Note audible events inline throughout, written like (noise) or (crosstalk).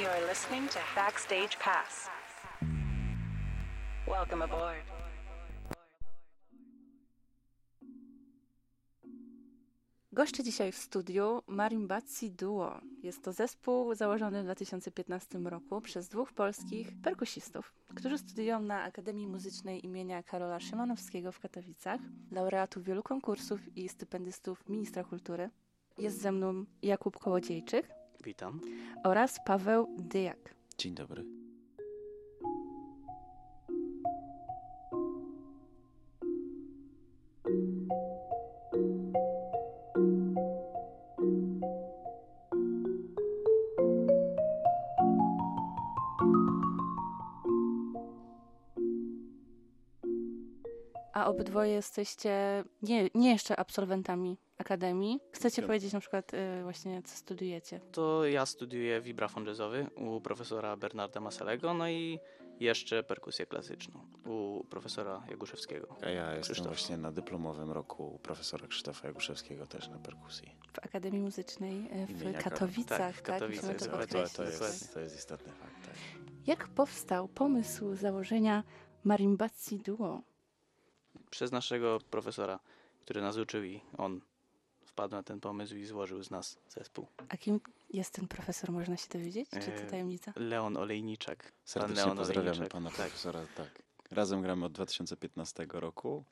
You are listening to Backstage Pass. Welcome aboard. Goszczę dzisiaj w studiu Marimbazzi Duo. Jest to zespół założony w 2015 roku przez dwóch polskich perkusistów, którzy studiują na Akademii Muzycznej imienia Karola Szymanowskiego w Katowicach, laureatów wielu konkursów i stypendystów ministra kultury. Jest ze mną Jakub Kołodziejczyk Witam. oraz Paweł Dyjak. Dzień dobry. A obydwoje jesteście nie, nie jeszcze absolwentami Akademii. Chcecie Ja- powiedzieć na przykład y, właśnie, co studiujecie? To ja studiuję vibrafon jazzowy u profesora Bernarda Masalego, no i jeszcze perkusję klasyczną u profesora Jaguszewskiego. A ja jestem Krzysztof. właśnie na dyplomowym roku u profesora Krzysztofa Jaguszewskiego też na perkusji. W Akademii Muzycznej y, w Imienia. Katowicach, Tak, w tak? To to, to, jest, to jest istotny fakt. Tak. Jak powstał pomysł założenia Marimbazzi Duo? Przez naszego profesora, który nas uczył i on wpadł na ten pomysł i złożył z nas zespół. A kim jest ten profesor, można się dowiedzieć? Czy to E, tajemnica? Leon Olejniczak. Serdecznie Leon pozdrawiamy Olejniczak. pana Tak. profesora. Tak. Razem gramy od 2015 roku.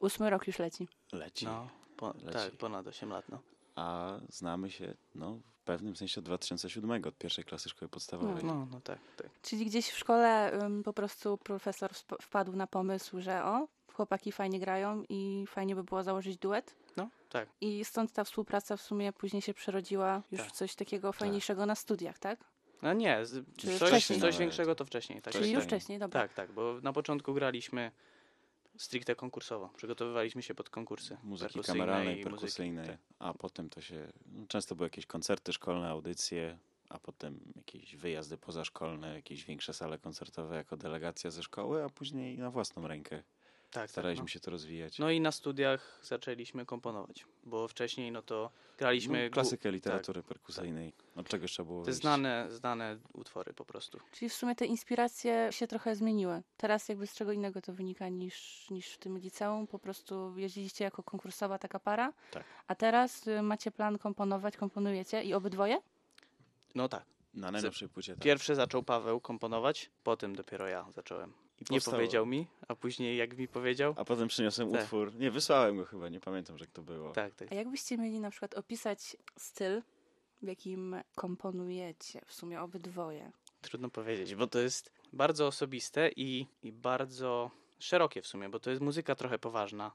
Ósmy rok już leci. Leci. No, po, Leci. tak, ponad 8 lat, no. A znamy się no, w pewnym sensie od 2007, od pierwszej klasy szkoły podstawowej. No, no tak, tak. Czyli gdzieś w szkole ym, po prostu profesor wpadł na pomysł, że o, chłopaki fajnie grają i fajnie by było założyć duet. No, tak. I stąd ta współpraca w sumie później się przerodziła już Tak. w coś takiego fajniejszego na studiach, tak? No nie, z, Czy coś, coś nawet? większego to wcześniej. Tak, Czyli Wcześniej. już wcześniej, dobra. Tak, tak, bo na początku graliśmy stricte konkursowo. Przygotowywaliśmy się pod konkursy. Muzyki perkusyjne kameralnej, i muzyki, perkusyjnej, tak. a potem to się... No, często były jakieś koncerty szkolne, audycje, a potem jakieś wyjazdy pozaszkolne, jakieś większe sale koncertowe jako delegacja ze szkoły, a później na własną rękę. Tak, tak, Staraliśmy no. się to rozwijać. No i na studiach zaczęliśmy komponować, bo wcześniej no to graliśmy No, klasykę literatury perkusyjnej. Od czegoś trzeba było te wyjść. znane, znane utwory po prostu. Czyli w sumie te inspiracje się trochę zmieniły. Teraz jakby z czego innego to wynika niż, niż w tym liceum. Po prostu jeździliście jako konkursowa taka para, Tak. a teraz y, macie plan komponować, komponujecie i obydwoje? No tak. Na najnowszej płycie tak. Pierwszy zaczął Paweł komponować, potem dopiero ja zacząłem. I nie Powstało. powiedział mi, a później jak mi powiedział, A potem przyniosłem Tak. utwór. Nie, wysłałem go chyba, nie pamiętam, że to było. tak, tak. A jakbyście mieli na przykład opisać styl, w jakim komponujecie w sumie obydwoje? Trudno powiedzieć, bo to jest (laughs) bardzo osobiste i, i bardzo szerokie w sumie, bo to jest muzyka trochę poważna,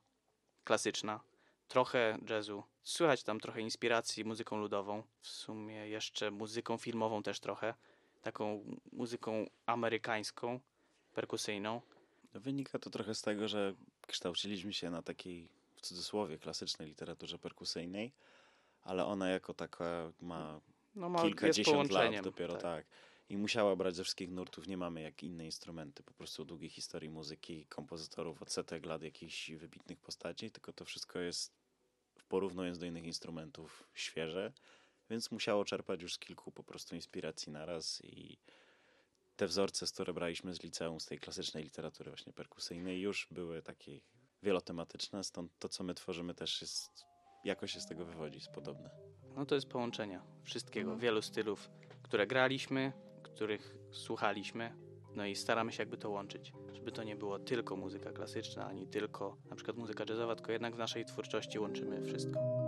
klasyczna, trochę jazzu. Słychać tam trochę inspiracji muzyką ludową, w sumie jeszcze muzyką filmową też trochę, taką muzyką amerykańską, perkusyjną. No, Wynika to trochę z tego, że kształciliśmy się na takiej, w cudzysłowie, klasycznej literaturze perkusyjnej, ale ona jako taka ma No ma kilkadziesiąt lat dopiero, tak. I musiała brać ze wszystkich nurtów. Nie mamy jak inne instrumenty, po prostu długiej historii muzyki, kompozytorów, od setek lat jakichś wybitnych postaci, tylko to wszystko jest, porównując do innych instrumentów, świeże, więc musiało czerpać już z kilku po prostu inspiracji naraz i te wzorce, które braliśmy z liceum, z tej klasycznej literatury właśnie perkusyjnej, już były takie wielotematyczne, stąd to, co my tworzymy też jest, jakoś się z tego wywodzi, jest podobne. No to jest połączenia wszystkiego, Mhm. wielu stylów, które graliśmy, których słuchaliśmy, no i staramy się jakby to łączyć, żeby to nie było tylko muzyka klasyczna, ani tylko na przykład muzyka jazzowa, tylko jednak w naszej twórczości łączymy wszystko.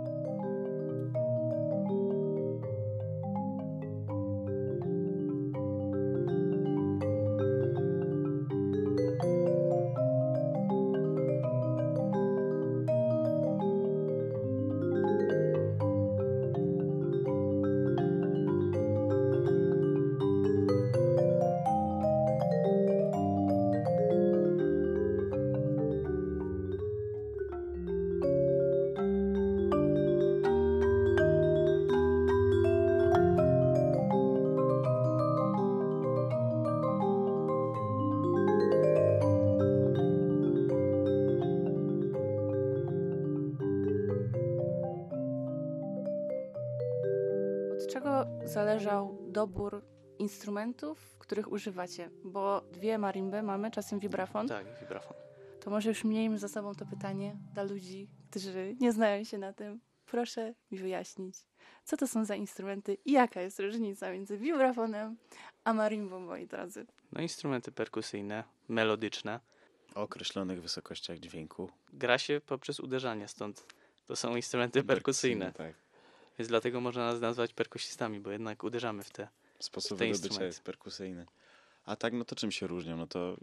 Zależał dobór instrumentów, których używacie, bo dwie marimby mamy, czasem vibrafon. Tak, vibrafon. To może już miejmy za sobą to pytanie dla ludzi, którzy nie znają się na tym. Proszę mi wyjaśnić, co to są za instrumenty i jaka jest różnica między vibrafonem a marimbą, moi drodzy. No instrumenty perkusyjne, melodyczne. O określonych wysokościach dźwięku. Gra się poprzez uderzanie, stąd to są instrumenty perkusyjne. Tak. Więc dlatego można nas nazwać perkusistami, bo jednak uderzamy w te. Sposób Te wydobycia instrumenty. jest perkusyjny. A tak, no to czym się różnią? No to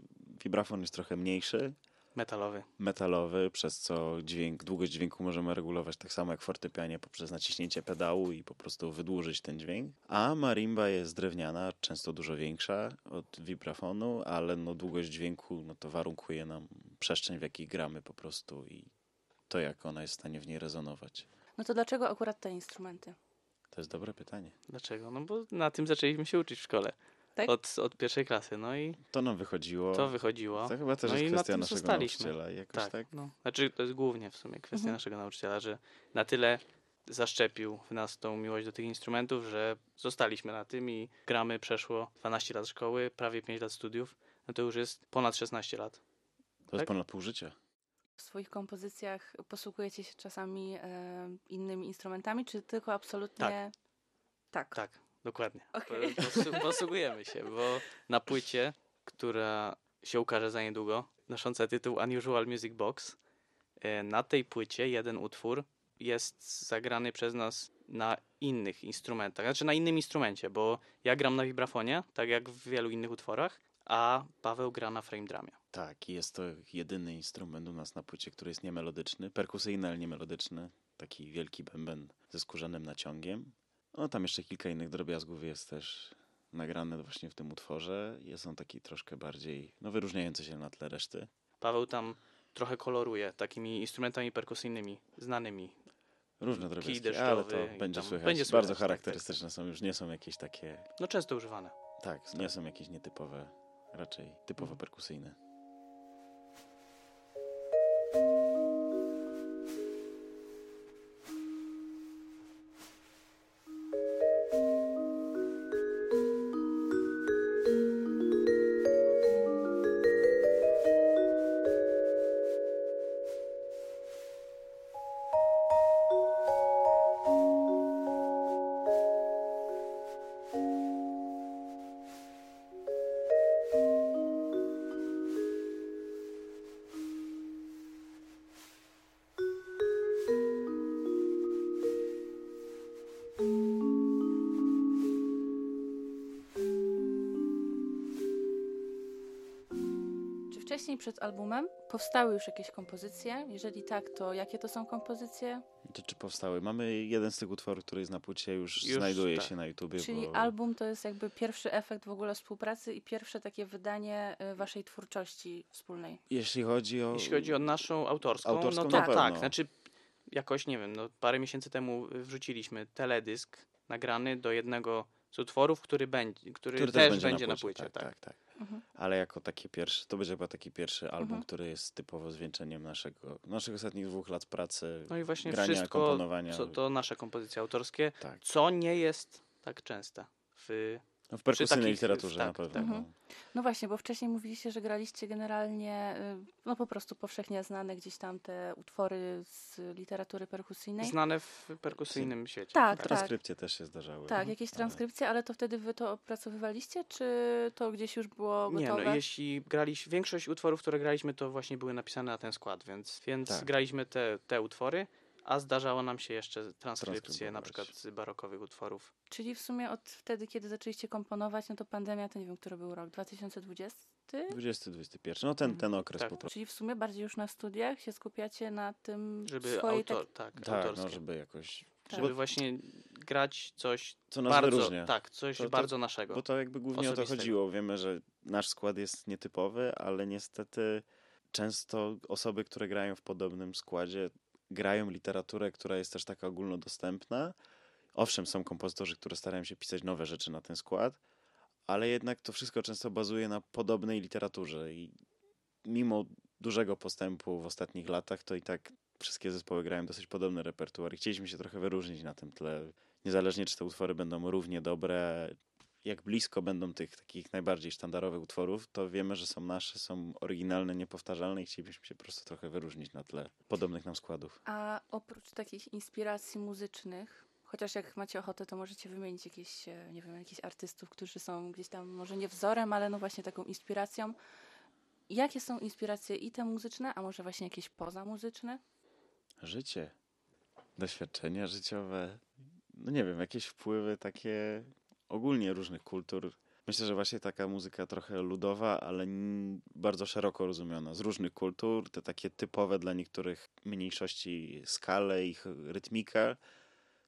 vibrafon jest trochę mniejszy, Metalowy. metalowy, przez co dźwięk, długość dźwięku możemy regulować tak samo jak w fortepianie poprzez naciśnięcie pedału i po prostu wydłużyć ten dźwięk. A marimba jest drewniana, często dużo większa od vibrafonu, ale no długość dźwięku no to warunkuje nam przestrzeń, w jakiej gramy po prostu i to, jak ona jest w stanie w niej rezonować. No to dlaczego akurat te instrumenty? To jest dobre pytanie. Dlaczego? No bo na tym zaczęliśmy się uczyć w szkole. Tak? Od, od pierwszej klasy. No i To nam wychodziło. to wychodziło. To chyba też no jest na kwestia tym naszego zostaliśmy. nauczyciela. Jakoś Tak, tak? No. Znaczy, to jest głównie w sumie kwestia Mhm. naszego nauczyciela, że na tyle zaszczepił w nas tą miłość do tych instrumentów, że zostaliśmy na tym i gramy. Przeszło 12 lat szkoły, prawie 5 lat studiów. No to już jest ponad 16 lat. To jest tak? ponad pół życia. W swoich kompozycjach posługujecie się czasami e, innymi instrumentami, czy tylko absolutnie... Tak. Tak, dokładnie. Okej. Po- posu- Posługujemy się, bo na płycie, która się ukaże za niedługo, nosząca tytuł Unusual Music Box, e, na tej płycie jeden utwór jest zagrany przez nas na innych instrumentach, znaczy na innym instrumencie, bo ja gram na vibrafonie, tak jak w wielu innych utworach, a Paweł gra na frame drumie. Tak, jest to jedyny instrument u nas na płycie, który jest niemelodyczny, perkusyjny, ale niemelodyczny. Taki wielki bęben ze skórzanym naciągiem. No tam jeszcze kilka innych drobiazgów jest też nagrane właśnie w tym utworze. Jest on taki troszkę bardziej, no wyróżniający się na tle reszty. Paweł tam trochę koloruje takimi instrumentami perkusyjnymi, znanymi. Różne drobiazgi, ale to będzie słychać. będzie słychać, Bardzo tak, charakterystyczne są, już nie są jakieś takie, No często używane. tak, nie są jakieś nietypowe, raczej typowo perkusyjne. Wcześniej przed albumem powstały już jakieś kompozycje? Jeżeli tak, to jakie to są kompozycje? To czy powstały? Mamy jeden z tych utworów, który jest na płycie, już, Już, znajduje tak. się na YouTubie. Czyli bo... album to jest jakby pierwszy efekt w ogóle współpracy i pierwsze takie wydanie y, waszej twórczości wspólnej. Jeśli chodzi o... Jeśli chodzi o naszą autorską, Autorską no na to pewno. tak. Znaczy, jakoś nie wiem, no, parę miesięcy temu wrzuciliśmy teledysk nagrany do jednego z utworów, który, będzie, który, który też będzie, na płycie. tak, tak. tak, tak. Mhm. Ale jako taki pierwszy, to będzie chyba taki pierwszy album, Mhm. który jest typowo zwieńczeniem naszego, naszych ostatnich dwóch lat pracy, No i właśnie grania, wszystko, komponowania. co to nasze kompozycje autorskie, Tak. co nie jest tak częste w No w perkusyjnej takich- literaturze tak, na pewno. tak. Mhm. no. No właśnie, bo wcześniej mówiliście, że graliście generalnie, y, no po prostu powszechnie znane gdzieś tam te utwory z literatury perkusyjnej. znane w perkusyjnym świecie. Tak, tak. Transkrypcje też się zdarzały. Tak, no, jakieś ale- transkrypcje, ale to wtedy wy to opracowywaliście, czy to gdzieś już było Nie, gotowe? no jeśli graliśmy, większość utworów, które graliśmy, to właśnie były napisane na ten skład, więc, więc Tak. graliśmy te, te utwory, a zdarzało nam się jeszcze transkrypcje na przykład z barokowych utworów. Czyli w sumie od wtedy, kiedy zaczęliście komponować, no to pandemia, to nie wiem, który był rok, 2020? 20-21, no ten, ten okres Tak. po prostu. Czyli w sumie bardziej już na studiach się skupiacie na tym Żeby swojej autor, tak... tak, Tak, autorskie. no żeby jakoś... Tak. Żeby właśnie grać coś Co nas bardzo, wyróżnia. tak, coś To- to- bardzo naszego. Bo to jakby głównie o to chodziło. Wiemy, że nasz skład jest nietypowy, ale niestety często osoby, które grają w podobnym składzie, grają literaturę, która jest też taka ogólnodostępna. Owszem, są kompozytorzy, które starają się pisać nowe rzeczy na ten skład, ale jednak to wszystko często bazuje na podobnej literaturze i mimo dużego postępu w ostatnich latach, to i tak wszystkie zespoły grają dosyć podobny repertuar i chcieliśmy się trochę wyróżnić na tym tle. Niezależnie, czy te utwory będą równie dobre, jak blisko będą tych takich najbardziej sztandarowych utworów, to wiemy, że są nasze, są oryginalne, niepowtarzalne i chcielibyśmy się po prostu trochę wyróżnić na tle podobnych nam składów. A oprócz takich inspiracji muzycznych, chociaż jak macie ochotę, to możecie wymienić jakieś, e, nie wiem, jakichś artystów, którzy są gdzieś tam może nie wzorem, ale no właśnie taką inspiracją. Jakie są inspiracje i te muzyczne, a może właśnie jakieś pozamuzyczne? Życie, doświadczenia życiowe, no nie wiem, jakieś wpływy takie ogólnie różnych kultur. Myślę, że właśnie taka muzyka trochę ludowa, ale bardzo szeroko rozumiana, z różnych kultur, te takie typowe dla niektórych mniejszości skale, ich rytmika,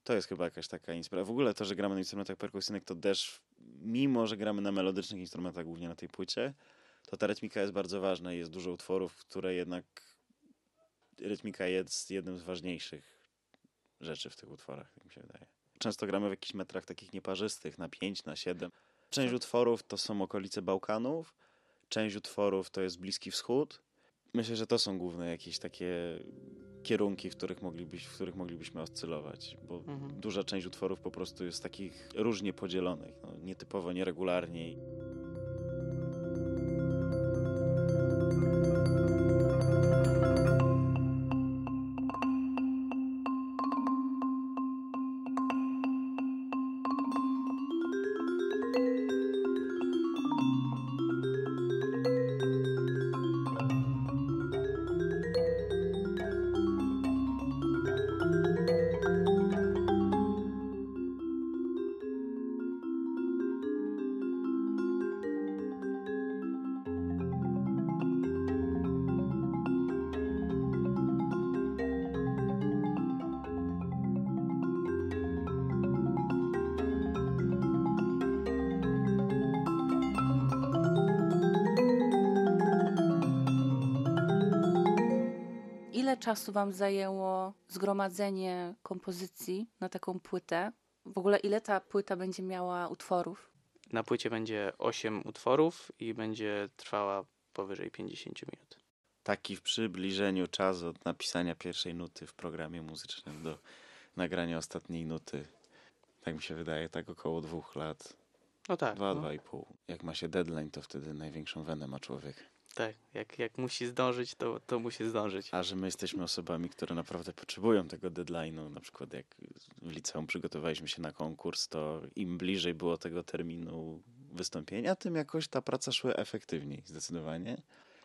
to jest chyba jakaś taka inspiracja. W ogóle to, że gramy na instrumentach perkusyjnych, to też, mimo że gramy na melodycznych instrumentach, głównie na tej płycie, to ta rytmika jest bardzo ważna jest dużo utworów, które jednak rytmika jest jednym z ważniejszych rzeczy w tych utworach, tak mi się wydaje. Często gramy w jakichś metrach takich nieparzystych, na 5, na 7. Część utworów to są okolice Bałkanów, część utworów to jest Bliski Wschód. Myślę, że to są główne jakieś takie kierunki, w których, moglibyś, w których moglibyśmy oscylować, bo Mhm. duża część utworów po prostu jest takich różnie podzielonych, no, nietypowo, nieregularnie. Czasu Wam zajęło zgromadzenie kompozycji na taką płytę? W ogóle ile ta płyta będzie miała utworów? Na płycie będzie 8 utworów i będzie trwała powyżej 50 minut. Taki w przybliżeniu czas od napisania pierwszej nuty w programie muzycznym do nagrania ostatniej nuty. Tak mi się wydaje, tak około dwóch lat. No tak. Dwa, no, dwa i pół. Jak ma się deadline, to wtedy największą wenę ma człowiek. Tak, jak, jak musi zdążyć, to, to musi zdążyć. A że my jesteśmy osobami, które naprawdę potrzebują tego deadline'u, na przykład jak w liceum przygotowaliśmy się na konkurs, to im bliżej było tego terminu wystąpienia, tym jakoś ta praca szła efektywniej, zdecydowanie.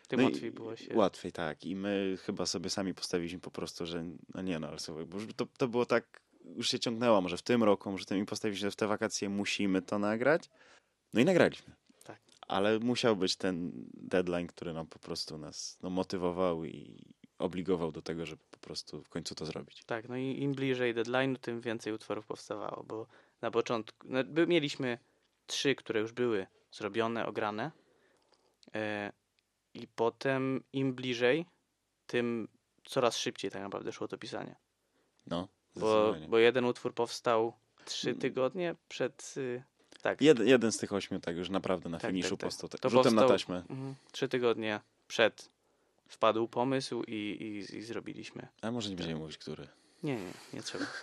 Tym No łatwiej było się. Łatwiej, tak. I my chyba sobie sami postawiliśmy po prostu, że no nie no, ale słuchaj, bo to, to było tak, już się ciągnęło, może w tym roku, może tym i postawiliśmy, że w te wakacje musimy to nagrać. No i nagraliśmy. Ale musiał być ten deadline, który nam po prostu nas no, motywował i obligował do tego, żeby po prostu w końcu to zrobić. Tak, no i im bliżej deadline'u, tym więcej utworów powstawało, bo na początku no, mieliśmy trzy, które już były zrobione, ograne e, i potem im bliżej, tym coraz szybciej tak naprawdę szło to pisanie. No, Bo, bo jeden utwór powstał trzy Mm. tygodnie przed... y, Tak, Jeden, jeden z tych ośmiu tak już naprawdę na Tak, finiszu tak, tak. Tak, To rzutem na taśmę. mhm, trzy tygodnie przed wpadł pomysł i, i, i zrobiliśmy. A może nie będziemy mówić, który. Nie, nie, nie trzeba. (laughs)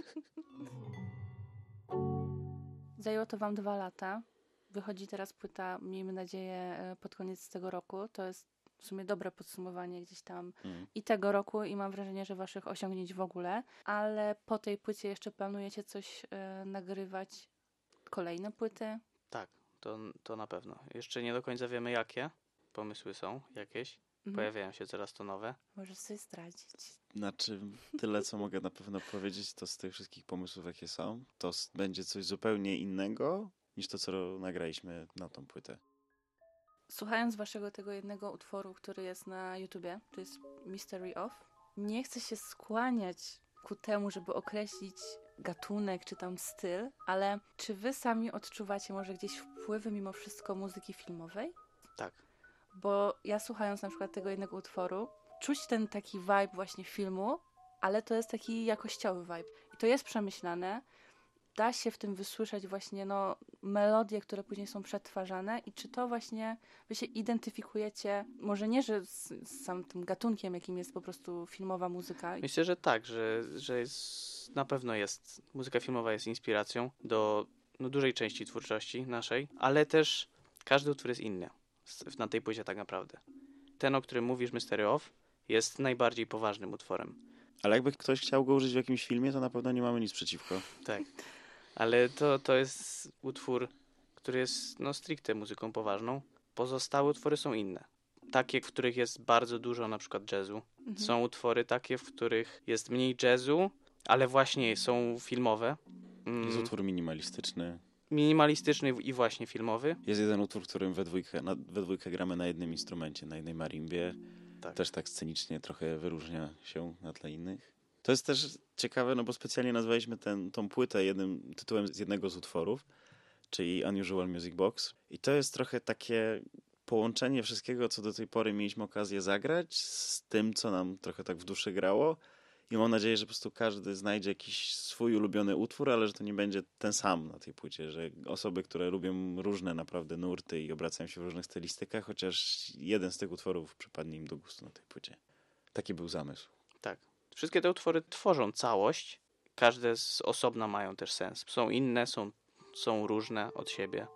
Zajęło to Wam dwa lata. Wychodzi teraz płyta, miejmy nadzieję, e, pod koniec tego roku. To jest w sumie dobre podsumowanie gdzieś tam Mm. i tego roku, i mam wrażenie, że Waszych osiągnięć w ogóle. Ale po tej płycie jeszcze planujecie coś e, nagrywać? Kolejne płyty? Tak, to, to na pewno. Jeszcze nie do końca wiemy jakie. Pomysły są jakieś. Mhm. Pojawiają się coraz to nowe. Możesz sobie zdradzić. Znaczy, tyle co mogę na pewno powiedzieć, to z tych wszystkich pomysłów, jakie są, to będzie coś zupełnie innego niż to, co nagraliśmy na tą płytę. Słuchając waszego tego jednego utworu, który jest na YouTubie, to jest Mystery of, nie chcę się skłaniać ku temu, żeby określić gatunek czy tam styl, ale czy wy sami odczuwacie może gdzieś wpływy mimo wszystko muzyki filmowej? Tak. Bo ja słuchając na przykład tego jednego utworu, czuć ten taki vibe właśnie filmu, ale to jest taki jakościowy vibe. I to jest przemyślane. Da się w tym wysłyszeć właśnie no, melodie, które później są przetwarzane i czy to właśnie wy się identyfikujecie, może nie, że z, z samym tym gatunkiem, jakim jest po prostu filmowa muzyka. Myślę, że tak, że, że jest, na pewno jest. Muzyka filmowa jest inspiracją do no, dużej części twórczości naszej, ale też każdy utwór jest inny na tej płycie tak naprawdę. Ten, o którym mówisz, Mystery Off, jest najbardziej poważnym utworem. Ale jakby ktoś chciał go użyć w jakimś filmie, to na pewno nie mamy nic przeciwko. Tak. Ale to, to jest utwór, który jest no, stricte muzyką poważną. Pozostałe utwory są inne. Takie, w których jest bardzo dużo na przykład jazzu. Mhm. Są utwory takie, w których jest mniej jazzu, ale właśnie są filmowe. Mm, Jest utwór minimalistyczny. Minimalistyczny i właśnie filmowy. Jest jeden utwór, w którym we dwójkę, na, we dwójkę gramy na jednym instrumencie, na jednej marimbie. Tak. Też tak scenicznie trochę wyróżnia się na tle innych. To jest też ciekawe, no bo specjalnie nazwaliśmy ten, tą płytę jednym tytułem z jednego z utworów, czyli Unusual Music Box. I to jest trochę takie połączenie wszystkiego, co do tej pory mieliśmy okazję zagrać, z tym, co nam trochę tak w duszy grało. I mam nadzieję, że po prostu każdy znajdzie jakiś swój ulubiony utwór, ale że to nie będzie ten sam na tej płycie, że osoby, które lubią różne naprawdę nurty i obracają się w różnych stylistykach, chociaż jeden z tych utworów przypadnie im do gustu na tej płycie. Taki był zamysł. Tak. Wszystkie te utwory tworzą całość. Każde z osobna mają też sens. Są inne, są, są różne od siebie.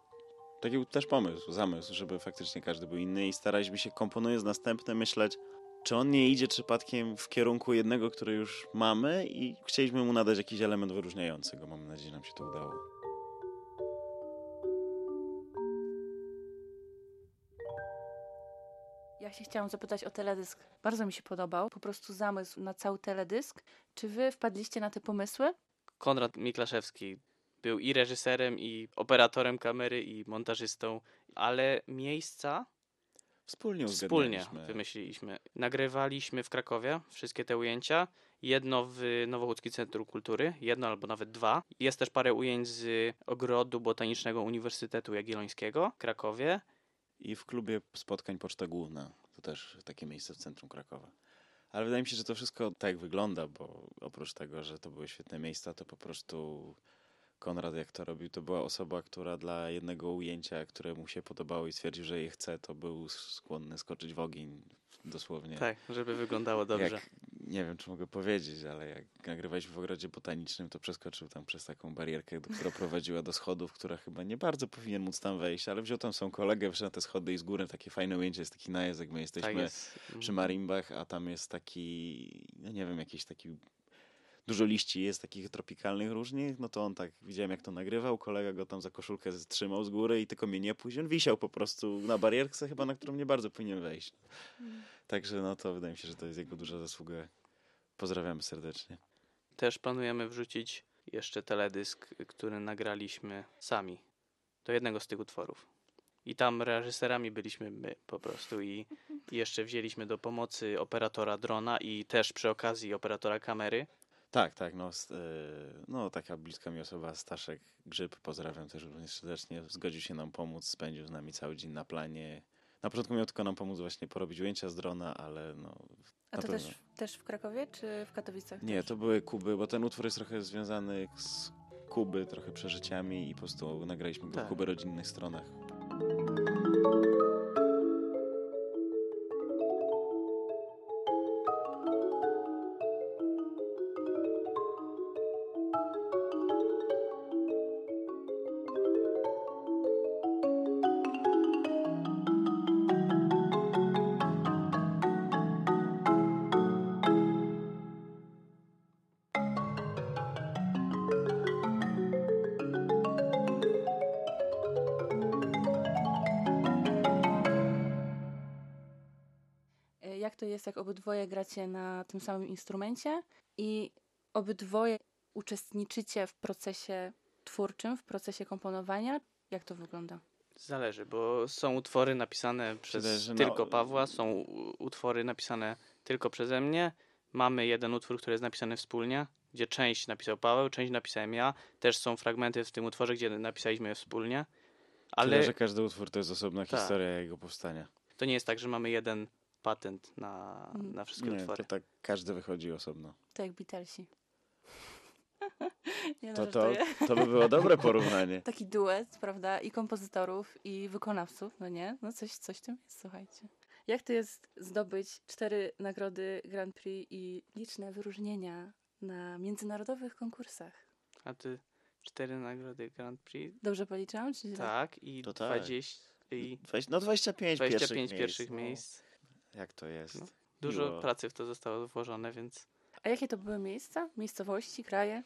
Taki był też pomysł, zamysł, żeby faktycznie każdy był inny i staraliśmy się komponując następne myśleć, czy on nie idzie przypadkiem w kierunku jednego, który już mamy i chcieliśmy mu nadać jakiś element wyróżniający go. Mam nadzieję, że nam się to udało. Się chciałam zapytać o teledysk. Bardzo mi się podobał, po prostu zamysł na cały teledysk. Czy wy wpadliście na te pomysły? Konrad Miklaszewski był i reżyserem, i operatorem kamery, i montażystą, ale miejsca Wspólnie wspólnie wymyśliliśmy. Nagrywaliśmy w Krakowie wszystkie te ujęcia. Jedno w Nowochódzkim Centrum Kultury, jedno albo nawet dwa. Jest też parę ujęć z Ogrodu Botanicznego Uniwersytetu Jagiellońskiego w Krakowie. I w klubie spotkań Poczta Główna. Też takie miejsce w centrum Krakowa. Ale wydaje mi się, że to wszystko tak wygląda, bo oprócz tego, że to były świetne miejsca, to po prostu Konrad, jak to robił, to była osoba, która dla jednego ujęcia, które mu się podobało i stwierdził, że je chce, to był skłonny skoczyć w ogień, dosłownie. Tak, żeby wyglądało dobrze. Jak, nie wiem, czy mogę powiedzieć, ale jak nagrywaliśmy w ogrodzie botanicznym, to przeskoczył tam przez taką barierkę, która prowadziła do schodów, która chyba nie bardzo powinien móc tam wejść, ale wziął tam swoją kolegę, wyszedł na te schody i z góry takie fajne ujęcie, jest taki najazd, jak my jesteśmy tak jest. przy marimbach, a tam jest taki, no nie wiem, jakiś taki dużo liści jest takich tropikalnych różnych, no to on tak, widziałem jak to nagrywał, kolega go tam za koszulkę trzymał z góry i tylko mnie nie puść, on wisiał po prostu na barierce chyba, na którą nie bardzo powinien wejść. Także no to wydaje mi się, że to jest jego duża zasługa. Pozdrawiamy serdecznie. Też planujemy wrzucić jeszcze teledysk, który nagraliśmy sami do jednego z tych utworów. I tam reżyserami byliśmy my po prostu i, i jeszcze wzięliśmy do pomocy operatora drona i też przy okazji operatora kamery. Tak, tak, no, e, no taka bliska mi osoba, Staszek Grzyb, pozdrawiam też również serdecznie, zgodził się nam pomóc, spędził z nami cały dzień na planie. Na początku miał tylko nam pomóc właśnie porobić ujęcia z drona, ale no... A to też, też w Krakowie, czy w Katowicach? Nie, też? to były Kuby, bo ten utwór jest trochę związany z Kuby, trochę przeżyciami i po prostu nagraliśmy go Tak. w Kuby rodzinnych stronach. To jest, jak obydwoje gracie na tym samym instrumencie i obydwoje uczestniczycie w procesie twórczym, w procesie komponowania? Jak to wygląda? Zależy, bo są utwory napisane przez Zależy, no- tylko Pawła, są utwory napisane tylko przeze mnie. Mamy jeden utwór, który jest napisany wspólnie, gdzie część napisał Paweł, część napisałem ja. Też są fragmenty w tym utworze, gdzie napisaliśmy je wspólnie. Ale Ale że każdy utwór to jest osobna Tak. historia jego powstania. to nie jest tak, że mamy jeden patent na, Mm. na wszystkie Nie, to utwory. tak każdy wychodzi osobno. To jak Beatlesi. (laughs) Nie To, no, to, to by było dobre porównanie. (laughs) Taki duet, prawda? I kompozytorów, i wykonawców, no nie? No coś, coś w tym jest, słuchajcie. Jak to jest zdobyć cztery nagrody Grand Prix i liczne wyróżnienia na międzynarodowych konkursach? A ty cztery nagrody Grand Prix. Dobrze policzyłam? Czy? Tak, i To tak. 20, i No 25, 25 pierwszych, pierwszych miejsc. miejsc. Jak to jest? No. Dużo Miło. pracy w to zostało włożone, więc A jakie to były miejsca? Miejscowości, kraje?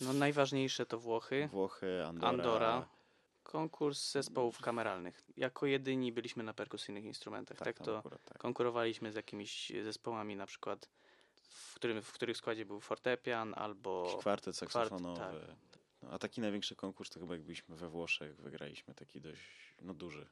no, najważniejsze to Włochy, Włochy, Andora. Andora, konkurs zespołów kameralnych. Jako jedyni byliśmy na perkusyjnych instrumentach. Tak, tam to akurat tak. konkurowaliśmy z jakimiś zespołami, na przykład w, którym, w których składzie był fortepian albo Jakiś kwartet kwart- saksofonowy. tak. no, a taki największy konkurs to chyba jak byliśmy we Włoszech, wygraliśmy taki dość no, duży.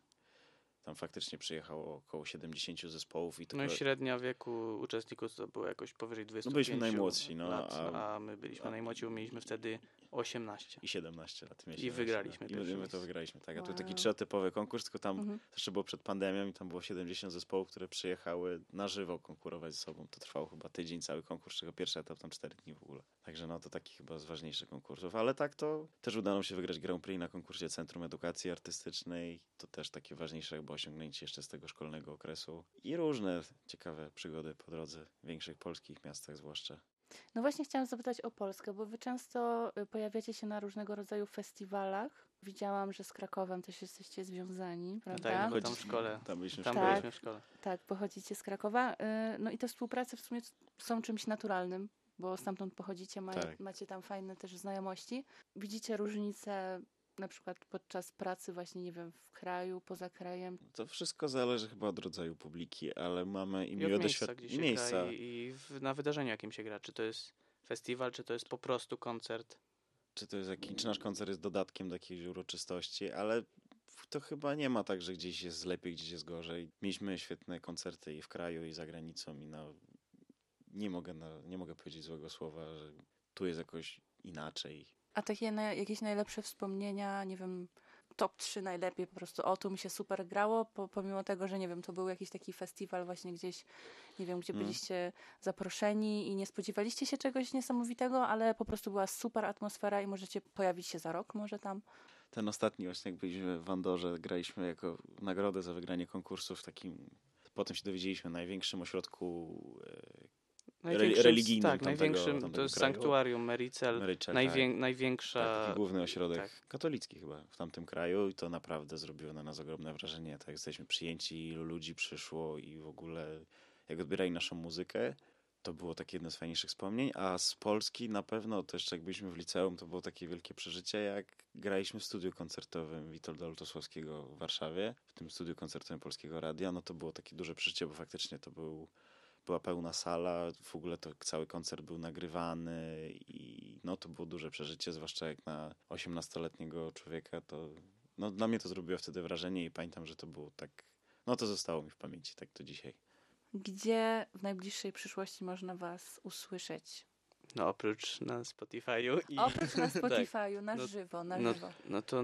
Tam faktycznie przyjechało około 70 zespołów i to No i średnia wieku uczestników to było jakoś powyżej 25 No byliśmy najmłodsi, no, lat, a- a, my byliśmy a- najmłodsi, bo mieliśmy wtedy 18. i 17 lat. mieliśmy I wygraliśmy I my, my to wygraliśmy, tak. A to taki Wow. trzytypowy konkurs, tylko tam Mhm. to jeszcze było przed pandemią i tam było 70 zespołów, które przyjechały na żywo konkurować ze sobą. To trwało chyba tydzień cały konkurs, czego pierwszy etap tam 4 dni w ogóle. Także no to taki chyba z ważniejszych konkursów. Ale tak to też udało nam się wygrać Grand Prix na konkursie Centrum Edukacji Artystycznej. To też takie ważniejsze chyba osiągnięcie jeszcze z tego szkolnego okresu. I różne ciekawe przygody po drodze w większych polskich miastach zwłaszcza. No właśnie chciałam zapytać o Polskę, bo wy często y, pojawiacie się na różnego rodzaju festiwalach. Widziałam, że z Krakowem też jesteście związani, prawda? Tak, bo Chodzi- tam w szkole. Tam byliśmy w Tam szkole. Tak. byliśmy w szkole. Tak, pochodzicie z Krakowa. Y, No i te współprace w sumie są czymś naturalnym, bo stamtąd pochodzicie, ma, Tak. macie tam fajne też znajomości. Widzicie różnice na przykład podczas pracy właśnie, nie wiem, w kraju, poza krajem? To wszystko zależy chyba od rodzaju publiki, ale mamy i I miłe się miejsca. gra i, i w, na wydarzeniu, jakim się gra. Czy to jest festiwal, czy to jest po prostu koncert. czy to jest jakiś, czy nasz koncert jest dodatkiem do jakiejś uroczystości, ale to chyba nie ma tak, że gdzieś jest lepiej, gdzieś jest gorzej. Mieliśmy świetne koncerty i w kraju, i za granicą i no, nie mogę, na, nie mogę powiedzieć złego słowa, że tu jest jakoś inaczej. A takie na, jakieś najlepsze wspomnienia, nie wiem, top 3 najlepiej po prostu, o tu mi się super grało, po, pomimo tego, że nie wiem, to był jakiś taki festiwal właśnie gdzieś, nie wiem, gdzie Mm. byliście zaproszeni i nie spodziewaliście się czegoś niesamowitego, ale po prostu była super atmosfera i możecie pojawić się za rok może tam. Ten ostatni właśnie, jak byliśmy w Andorze, graliśmy jako nagrodę za wygranie konkursu w takim, potem się dowiedzieliśmy, największym ośrodku e, religijnym Tak, tamtego- największym, to tamtego jest kraju. sanktuarium Mericel, najwię, tak. największa... Tak, główny ośrodek tak. katolicki chyba w tamtym kraju i to naprawdę zrobiło na nas ogromne wrażenie. Tak, jesteśmy przyjęci, ilu ludzi przyszło i w ogóle jak odbierali naszą muzykę, to było takie jedno z fajniejszych wspomnień, a z Polski na pewno to jeszcze jak byliśmy w liceum, to było takie wielkie przeżycie, jak graliśmy w studiu koncertowym Witolda Oltosławskiego w Warszawie, w tym studiu koncertowym Polskiego Radia, no to było takie duże przeżycie, bo faktycznie to był była pełna sala, w ogóle to cały koncert był nagrywany i no to było duże przeżycie, zwłaszcza jak na 18-letniego człowieka, to no dla mnie to zrobiło wtedy wrażenie i pamiętam, że to było tak, no to zostało mi w pamięci, tak to dzisiaj. Gdzie w najbliższej przyszłości można was usłyszeć? No oprócz na Spotify'u i... Oprócz na (laughs) tak. Spotify'u, na No- żywo, na no, żywo. no to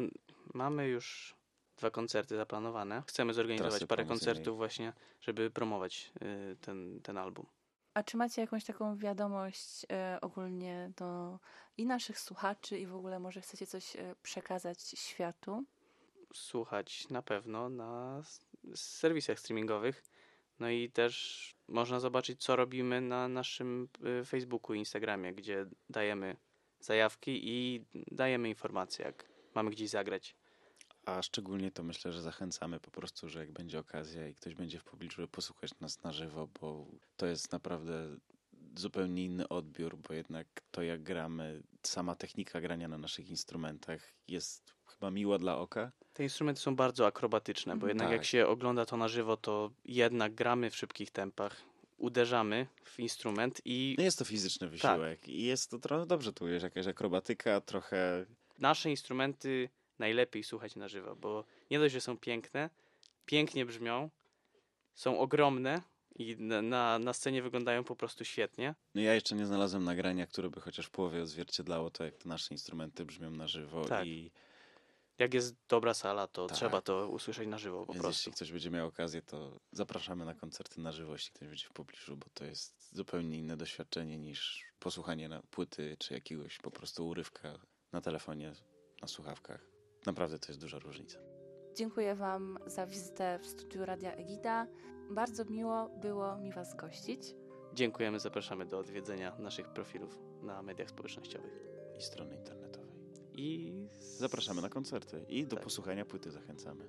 mamy już dwa koncerty zaplanowane. Chcemy zorganizować Trasy parę promocyjnej. koncertów właśnie, żeby promować y, ten, ten album. A czy macie jakąś taką wiadomość e, ogólnie do i naszych słuchaczy i w ogóle może chcecie coś e, przekazać światu? Słuchać na pewno na serwisach streamingowych. No i też można zobaczyć, co robimy na naszym y, Facebooku i Instagramie, gdzie dajemy zajawki i dajemy informacje, jak mamy gdzieś zagrać. A szczególnie to myślę, że zachęcamy po prostu, że jak będzie okazja i ktoś będzie w pobliżu, posłuchać nas na żywo, bo to jest naprawdę zupełnie inny odbiór, bo jednak to jak gramy, sama technika grania na naszych instrumentach jest chyba miła dla oka. Te instrumenty są bardzo akrobatyczne, bo Mhm. jednak jak Tak. się ogląda to na żywo, to jednak gramy w szybkich tempach, uderzamy w instrument i No jest to fizyczny wysiłek i jest to trochę dobrze tu jest jakaś akrobatyka, trochę nasze instrumenty najlepiej słuchać na żywo, bo nie dość, że są piękne, pięknie brzmią, są ogromne i na, na, na scenie wyglądają po prostu świetnie. No ja jeszcze nie znalazłem nagrania, które by chociaż w połowie odzwierciedlało to, jak te nasze instrumenty brzmią na żywo Tak. i Jak jest dobra sala, to Tak. trzeba to usłyszeć na żywo po Więc prostu. jeśli ktoś będzie miał okazję, to zapraszamy na koncerty na żywo, jeśli ktoś będzie w pobliżu, bo to jest zupełnie inne doświadczenie niż posłuchanie na płyty czy jakiegoś po prostu urywka na telefonie, na słuchawkach. Naprawdę to jest duża różnica. Dziękuję Wam za wizytę w studiu Radia Egida. Bardzo miło było mi Was gościć. Dziękujemy, zapraszamy do odwiedzenia naszych profilów na mediach społecznościowych. I strony internetowej. I Zapraszamy na koncerty i do Tak. posłuchania płyty zachęcamy.